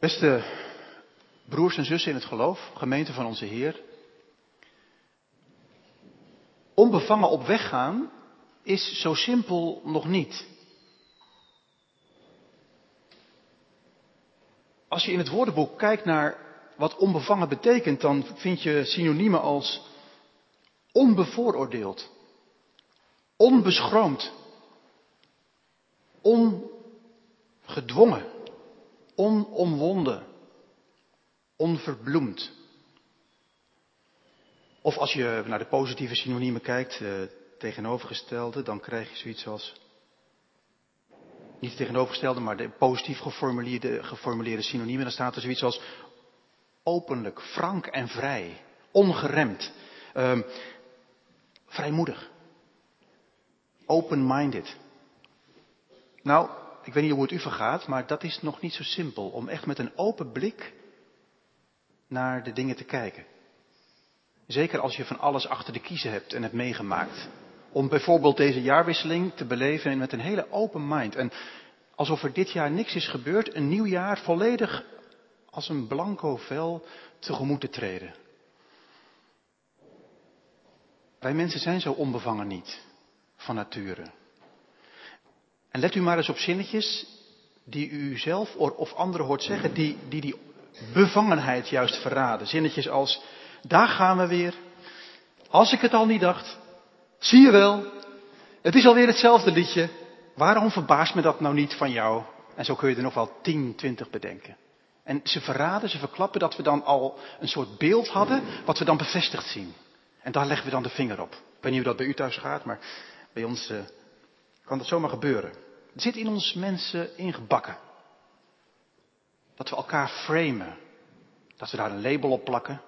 Beste broers en zussen in het geloof, gemeente van onze Heer. Onbevangen op weg gaan is zo simpel nog niet. Als je in het woordenboek kijkt naar wat onbevangen betekent, dan vind je synoniemen als onbevooroordeeld, onbeschroomd, ongedwongen, onomwonden, onverbloemd. Of als je naar de positieve synoniemen kijkt, de tegenovergestelde, dan krijg je zoiets als. Niet de tegenovergestelde, maar de positief geformuleerde, geformuleerde synoniemen. Dan staat er zoiets als openlijk, frank en vrij, ongeremd, um, vrijmoedig, open-minded. Nou, ik weet niet hoe het u vergaat, maar dat is nog niet zo simpel om echt met een open blik naar de dingen te kijken. Zeker als je van alles achter de kiezen hebt en hebt meegemaakt. Om bijvoorbeeld deze jaarwisseling te beleven met een hele open mind. En alsof er dit jaar niks is gebeurd, een nieuw jaar volledig als een blanco vel tegemoet te treden. Wij mensen zijn zo onbevangen niet, van nature. En let u maar eens op zinnetjes die u zelf of anderen hoort zeggen, die die, die bevangenheid juist verraden. Zinnetjes als, daar gaan we weer. Als ik het al niet dacht. Zie je wel, het is alweer hetzelfde liedje. Waarom verbaast me dat nou niet van jou? En zo kun je er nog wel 10, 20 bedenken. En ze verraden, ze verklappen dat we dan al een soort beeld hadden, wat we dan bevestigd zien. En daar leggen we dan de vinger op. Ik weet niet hoe dat bij u thuis gaat, maar bij ons uh, kan dat zomaar gebeuren. Het zit in ons mensen ingebakken. Dat we elkaar framen. Dat we daar een label op plakken.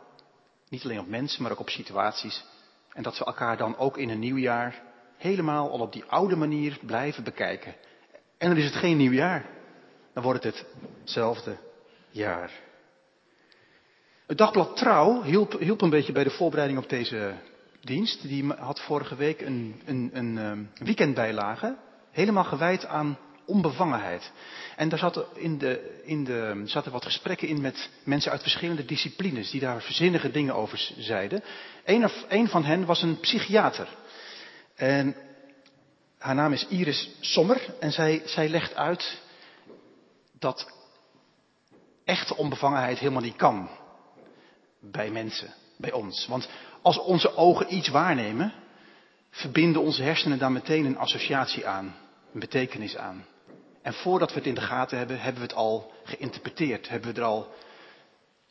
Niet alleen op mensen, maar ook op situaties. En dat we elkaar dan ook in een nieuw jaar helemaal al op die oude manier blijven bekijken. En dan is het geen nieuw jaar. Dan wordt het hetzelfde jaar. Het dagblad Trouw hielp, hielp een beetje bij de voorbereiding op deze dienst. Die had vorige week een, een, een, een weekendbijlage helemaal gewijd aan onbevangenheid. En daar zat in de, in de, zaten wat gesprekken in met mensen uit verschillende disciplines die daar verzinnige dingen over zeiden. Een, een van hen was een psychiater. En haar naam is Iris Sommer en zij, zij legt uit dat echte onbevangenheid helemaal niet kan bij mensen, bij ons. Want als onze ogen iets waarnemen, verbinden onze hersenen daar meteen een associatie aan, een betekenis aan. En voordat we het in de gaten hebben, hebben we het al geïnterpreteerd, hebben we er al,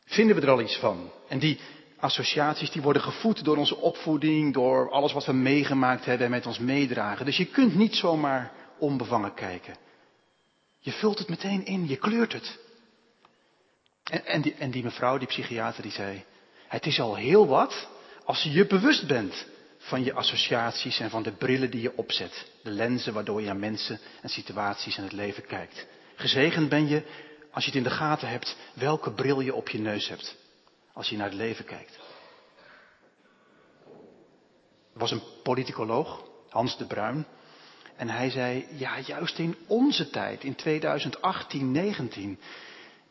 vinden we er al iets van. En die associaties die worden gevoed door onze opvoeding, door alles wat we meegemaakt hebben en met ons meedragen. Dus je kunt niet zomaar onbevangen kijken. Je vult het meteen in, je kleurt het. En, en, die, en die mevrouw, die psychiater, die zei, het is al heel wat als je je bewust bent van je associaties en van de brillen die je opzet. De lenzen waardoor je naar mensen en situaties en het leven kijkt. Gezegend ben je als je het in de gaten hebt welke bril je op je neus hebt. Als je naar het leven kijkt. Er was een politicoloog, Hans de Bruin. En hij zei, ja juist in onze tijd, in 2018, 19,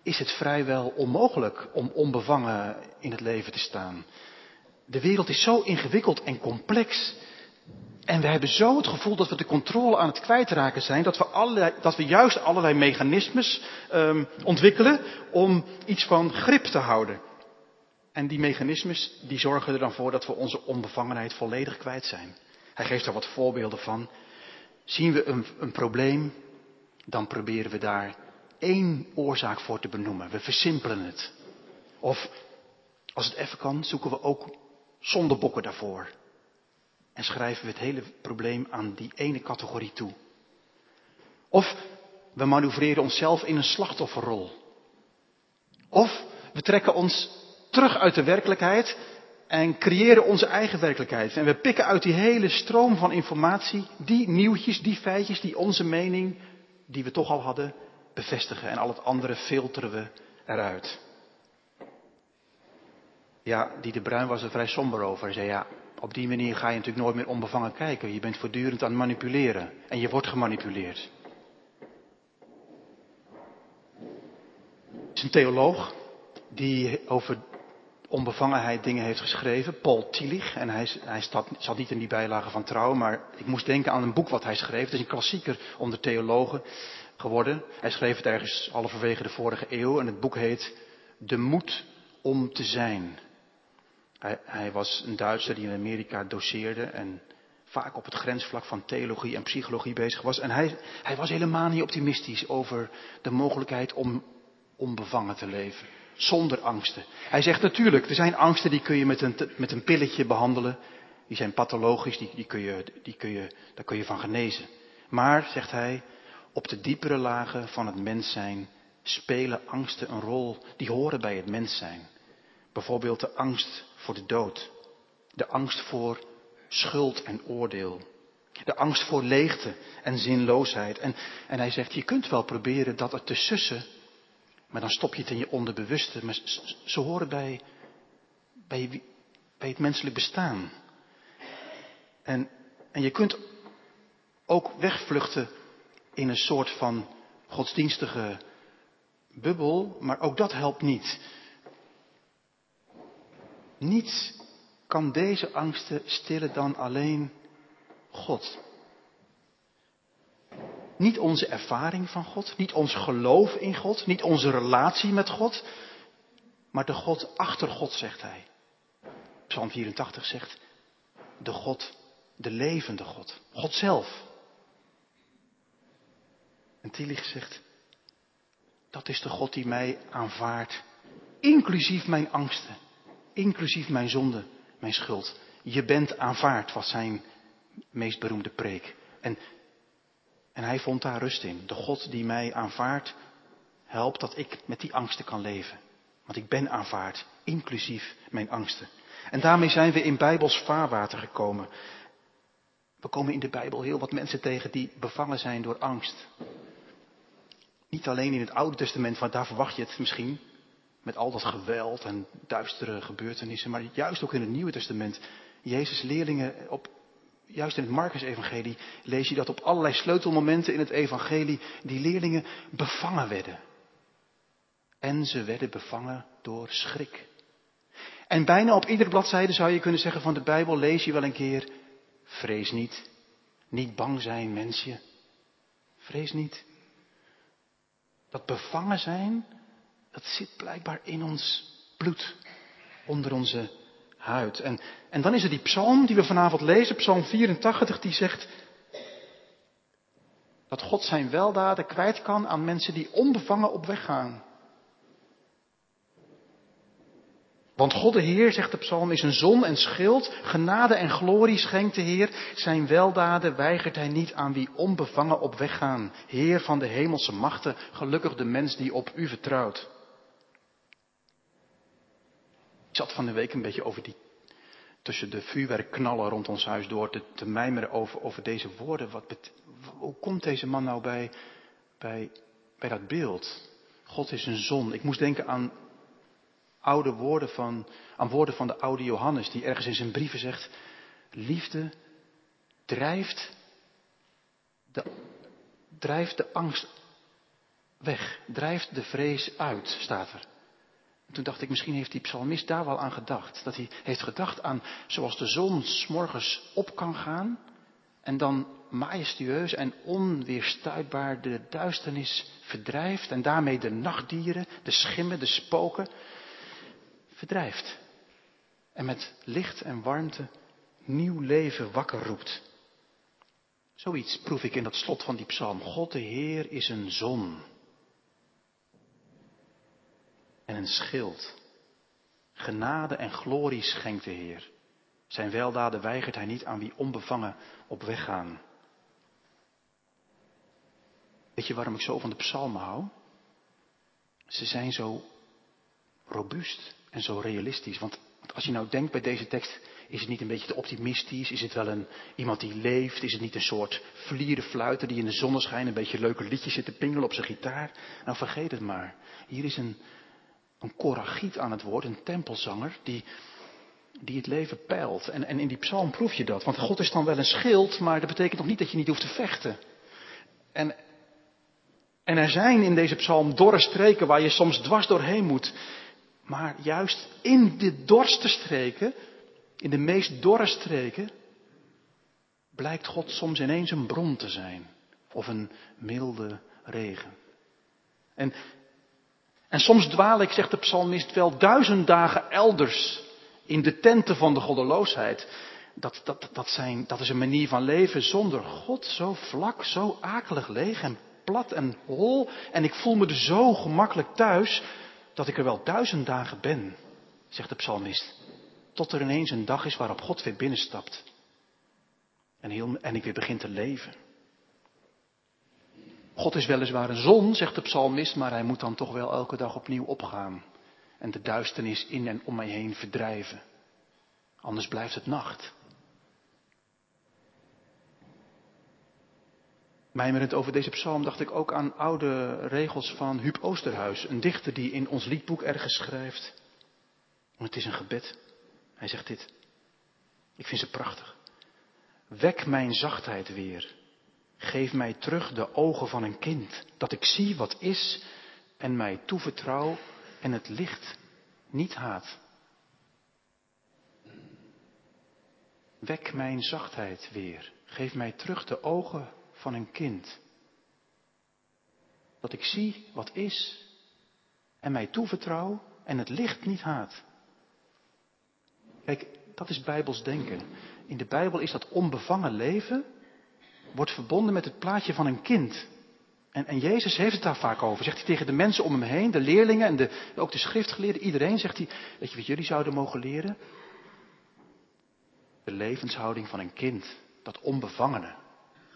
is het vrijwel onmogelijk om onbevangen in het leven te staan. De wereld is zo ingewikkeld en complex. En we hebben zo het gevoel dat we de controle aan het kwijtraken zijn, dat we, allerlei, dat we juist allerlei mechanismes um, ontwikkelen om iets van grip te houden. En die mechanismes die zorgen er dan voor dat we onze onbevangenheid volledig kwijt zijn. Hij geeft daar wat voorbeelden van. Zien we een, een probleem, dan proberen we daar één oorzaak voor te benoemen. We versimpelen het. Of als het even kan, zoeken we ook zondebokken daarvoor. En schrijven we het hele probleem aan die ene categorie toe. Of we manoeuvreren onszelf in een slachtofferrol. Of we trekken ons terug uit de werkelijkheid en creëren onze eigen werkelijkheid. En we pikken uit die hele stroom van informatie die nieuwtjes, die feitjes, die onze mening, die we toch al hadden, bevestigen. En al het andere filteren we eruit. Ja, die de Bruin was er vrij somber over. Hij zei ja, op die manier ga je natuurlijk nooit meer onbevangen kijken. Je bent voortdurend aan het manipuleren. En je wordt gemanipuleerd. is een theoloog die over onbevangenheid dingen heeft geschreven, Paul Tillich. En hij, hij staat, zat niet in die bijlage van trouw, maar ik moest denken aan een boek wat hij schreef. Het is een klassieker onder theologen geworden. Hij schreef het ergens halverwege de vorige eeuw en het boek heet De moed om te zijn. Hij, hij was een Duitser die in Amerika doseerde en vaak op het grensvlak van theologie en psychologie bezig was. En hij, hij was helemaal niet optimistisch over de mogelijkheid om onbevangen te leven. Zonder angsten. Hij zegt natuurlijk, er zijn angsten die kun je met een, met een pilletje behandelen. Die zijn pathologisch, die, die kun je, die kun je, daar kun je van genezen. Maar, zegt hij, op de diepere lagen van het mens zijn spelen angsten een rol die horen bij het mens zijn. Bijvoorbeeld de angst voor de dood. De angst voor schuld en oordeel. De angst voor leegte en zinloosheid. En, en hij zegt, je kunt wel proberen dat er te sussen, maar dan stop je het in je onderbewuste. Maar ze horen bij, bij, bij het menselijk bestaan. En, en je kunt ook wegvluchten in een soort van godsdienstige bubbel, maar ook dat helpt niet. Niets kan deze angsten stillen dan alleen God. Niet onze ervaring van God, niet ons geloof in God, niet onze relatie met God, maar de God achter God, zegt hij. Psalm 84 zegt, de God, de levende God, God zelf. En Tillich zegt, dat is de God die mij aanvaardt, inclusief mijn angsten, inclusief mijn zonde, mijn schuld. Je bent aanvaard, was zijn meest beroemde preek. En, en hij vond daar rust in. De God die mij aanvaardt, helpt dat ik met die angsten kan leven. Want ik ben aanvaard, inclusief mijn angsten. En daarmee zijn we in Bijbels vaarwater gekomen. We komen in de Bijbel heel wat mensen tegen die bevangen zijn door angst. Niet alleen in het Oude Testament, want daar verwacht je het misschien. Met al dat geweld en duistere gebeurtenissen. Maar juist ook in het Nieuwe Testament. Jezus' leerlingen, op, juist in het Marcus-evangelie, lees je dat op allerlei sleutelmomenten in het evangelie die leerlingen bevangen werden. En ze werden bevangen door schrik. En bijna op iedere bladzijde zou je kunnen zeggen van de Bijbel lees je wel een keer, vrees niet, niet bang zijn mensje, vrees niet. Dat bevangen zijn, dat zit blijkbaar in ons bloed, onder onze huid. En, en dan is er die psalm die we vanavond lezen, psalm 84, die zegt dat God zijn weldaden kwijt kan aan mensen die onbevangen op weg gaan. Want God de Heer, zegt de psalm, is een zon en schild, genade en glorie schenkt de Heer. Zijn weldaden weigert hij niet aan wie onbevangen op weg gaan. Heer van de hemelse machten, gelukkig de mens die op u vertrouwt. Ik zat van de week een beetje over die, tussen de vuurwerkknallen rond ons huis door te, mijmeren over, over deze woorden. Wat, hoe komt deze man nou bij, bij, bij dat beeld? God is een zon. Ik moest denken aan oude woorden van, aan woorden van de oude Johannes, die ergens in zijn brieven zegt, liefde drijft de, drijft de angst weg, drijft de vrees uit, staat er. En toen dacht ik, misschien heeft die psalmist daar wel aan gedacht. Dat hij heeft gedacht aan zoals de zon s'morgens op kan gaan en dan majestueus en onweerstuitbaar de duisternis verdrijft en daarmee de nachtdieren, de schimmen, de spoken verdrijft. En met licht en warmte nieuw leven wakker roept. Zoiets proef ik in dat slot van die psalm. God de Heer is een zon. En een schild. Genade en glorie schenkt de Heer. Zijn weldaden weigert hij niet aan wie onbevangen op weg gaan. Weet je waarom ik zo van de psalmen hou? Ze zijn zo robuust en zo realistisch. Want als je nou denkt bij deze tekst, is het niet een beetje te optimistisch? Is het wel een, iemand die leeft? Is het niet een soort vlierde fluiter die in de zonneschijn een beetje leuke liedjes zit te pingelen op zijn gitaar? Nou vergeet het maar. Hier is een, een koragiet aan het woord, een tempelzanger, die, die het leven peilt. En, en in die psalm proef je dat. Want God is dan wel een schild, maar dat betekent nog niet dat je niet hoeft te vechten. En En er zijn in deze psalm dorre streken waar je soms dwars doorheen moet. Maar juist in de dorste streken, in de meest dorre streken, blijkt God soms ineens een bron te zijn. Of een milde regen. En, en soms dwaal ik, zegt de psalmist, wel duizend dagen elders in de tenten van de goddeloosheid. Dat, dat, dat, zijn, dat is een manier van leven zonder God, zo vlak, zo akelig leeg en plat en hol. En ik voel me er zo gemakkelijk thuis dat ik er wel duizend dagen ben, zegt de psalmist. Tot er ineens een dag is waarop God weer binnenstapt. En, heel, en ik weer begin te leven. God is weliswaar een zon, zegt de psalmist, maar hij moet dan toch wel elke dag opnieuw opgaan. En de duisternis in en om mij heen verdrijven. Anders blijft het nacht. Mijmerend over deze psalm dacht ik ook aan oude regels van Huub Oosterhuis, een dichter die in ons liedboek ergens schrijft. Het is een gebed. Hij zegt dit. Ik vind ze prachtig. Wek mijn zachtheid weer. Geef mij terug de ogen van een kind, dat ik zie wat is en mij toevertrouw en het licht niet haat. Wek mijn zachtheid weer. Geef mij terug de ogen van een kind. Dat ik zie wat is en mij toevertrouw en het licht niet haat. Kijk, dat is bijbels denken. In de Bijbel is dat onbevangen leven, wordt verbonden met het plaatje van een kind. En, en Jezus heeft het daar vaak over. Zegt hij tegen de mensen om hem heen, de leerlingen en de, ook de schriftgeleerden, iedereen zegt hij, weet je wat jullie zouden mogen leren? De levenshouding van een kind, dat onbevangene.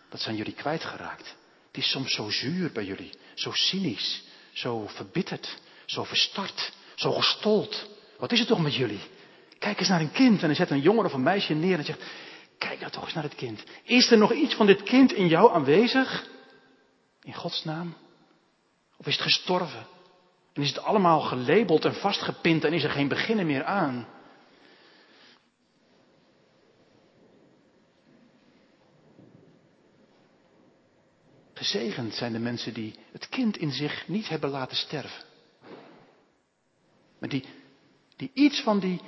Dat zijn jullie kwijtgeraakt. Het is soms zo zuur bij jullie, zo cynisch, zo verbitterd, zo verstart, zo gestold. Wat is het toch met jullie? Kijk eens naar een kind en dan zet een jongen of een meisje neer en zegt, kijk nou toch eens naar het kind. Is er nog iets van dit kind in jou aanwezig? In Gods naam? Of is het gestorven? En is het allemaal gelabeld en vastgepind en is er geen beginnen meer aan? Gezegend zijn de mensen die het kind in zich niet hebben laten sterven. Maar die, die iets van die,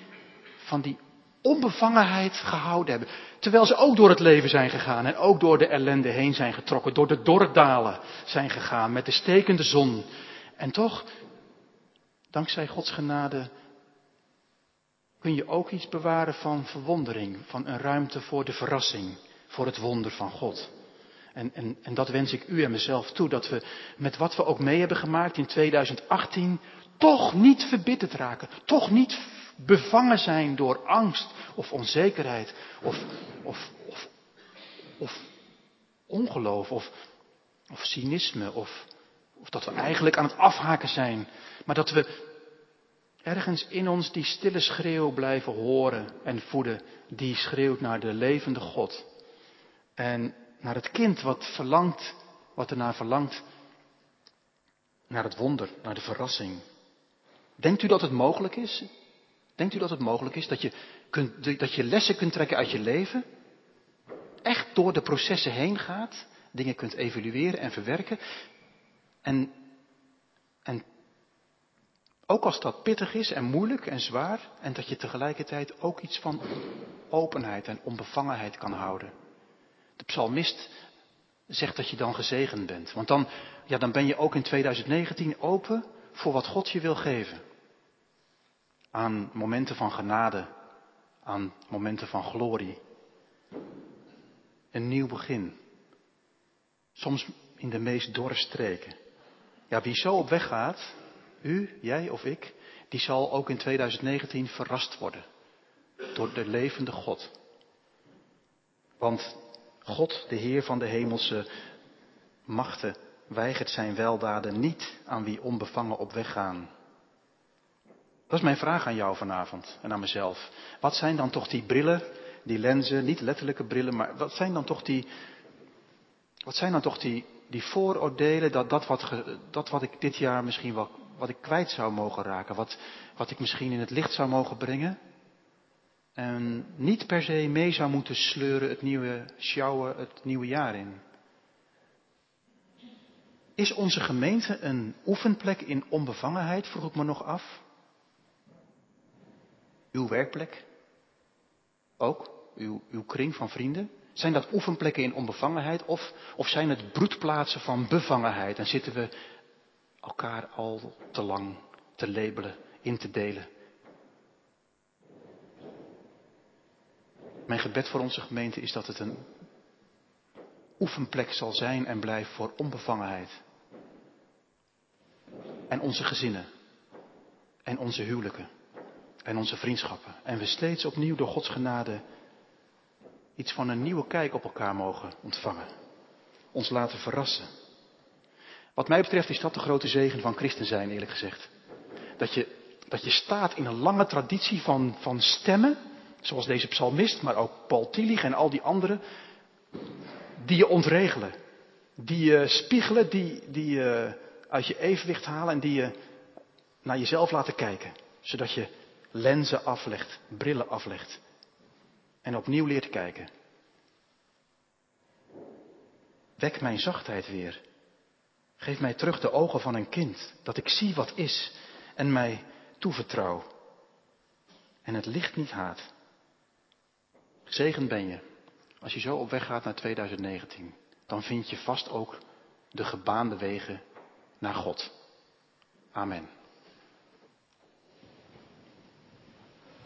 van die onbevangenheid gehouden hebben. Terwijl ze ook door het leven zijn gegaan en ook door de ellende heen zijn getrokken. Door de dorre zijn gegaan met de stekende zon. En toch, dankzij Gods genade, kun je ook iets bewaren van verwondering. Van een ruimte voor de verrassing, voor het wonder van God. En, en, en dat wens ik u en mezelf toe, dat we met wat we ook mee hebben gemaakt in 2018, toch niet verbitterd raken, toch niet bevangen zijn door angst of onzekerheid of, of, of, of ongeloof of, of cynisme of, of dat we eigenlijk aan het afhaken zijn, maar dat we ergens in ons die stille schreeuw blijven horen en voeden, die schreeuwt naar de levende God. En naar het kind wat verlangt, wat ernaar verlangt, naar het wonder, naar de verrassing. Denkt u dat het mogelijk is? Denkt u dat het mogelijk is dat je, kunt, dat je lessen kunt trekken uit je leven? Echt door de processen heen gaat, dingen kunt evalueren en verwerken. En, en ook als dat pittig is en moeilijk en zwaar, en dat je tegelijkertijd ook iets van openheid en onbevangenheid kan houden. De psalmist zegt dat je dan gezegend bent. Want dan, ja, dan ben je ook in 2019 open voor wat God je wil geven. Aan momenten van genade, aan momenten van glorie. Een nieuw begin. Soms in de meest dorre streken. Ja, wie zo op weg gaat, u, jij of ik, die zal ook in 2019 verrast worden door de levende God. Want God, de Heer van de hemelse machten, weigert zijn weldaden niet aan wie onbevangen op weg gaan. Dat is mijn vraag aan jou vanavond en aan mezelf. Wat zijn dan toch die brillen, die lenzen, niet letterlijke brillen, maar wat zijn dan toch die, wat zijn dan toch die, die vooroordelen, dat, dat, wat, dat wat ik dit jaar misschien wel, wat ik kwijt zou mogen raken, wat, wat ik misschien in het licht zou mogen brengen? En niet per se mee zou moeten sleuren het nieuwe sjouwen, het nieuwe jaar in. Is onze gemeente een oefenplek in onbevangenheid, vroeg ik me nog af. Uw werkplek? Ook? Uw, uw kring van vrienden? Zijn dat oefenplekken in onbevangenheid of, of zijn het broedplaatsen van bevangenheid en zitten we elkaar al te lang te labelen, in te delen? Mijn gebed voor onze gemeente is dat het een oefenplek zal zijn en blijft voor onbevangenheid. En onze gezinnen. En onze huwelijken. En onze vriendschappen. En we steeds opnieuw door Gods genade iets van een nieuwe kijk op elkaar mogen ontvangen. Ons laten verrassen. Wat mij betreft is dat de grote zegen van christen zijn, eerlijk gezegd. Dat je, dat je staat in een lange traditie van, van stemmen, zoals deze psalmist, maar ook Paul Tillich en al die anderen, die je ontregelen. Die je spiegelen, die, die je uit je evenwicht halen en die je naar jezelf laten kijken. Zodat je lenzen aflegt, brillen aflegt en opnieuw leert kijken. Wek mijn zachtheid weer. Geef mij terug de ogen van een kind, dat ik zie wat is en mij toevertrouw. En het licht niet haat. Gezegend ben je. Als je zo op weg gaat naar 2019, dan vind je vast ook de gebaande wegen naar God. Amen.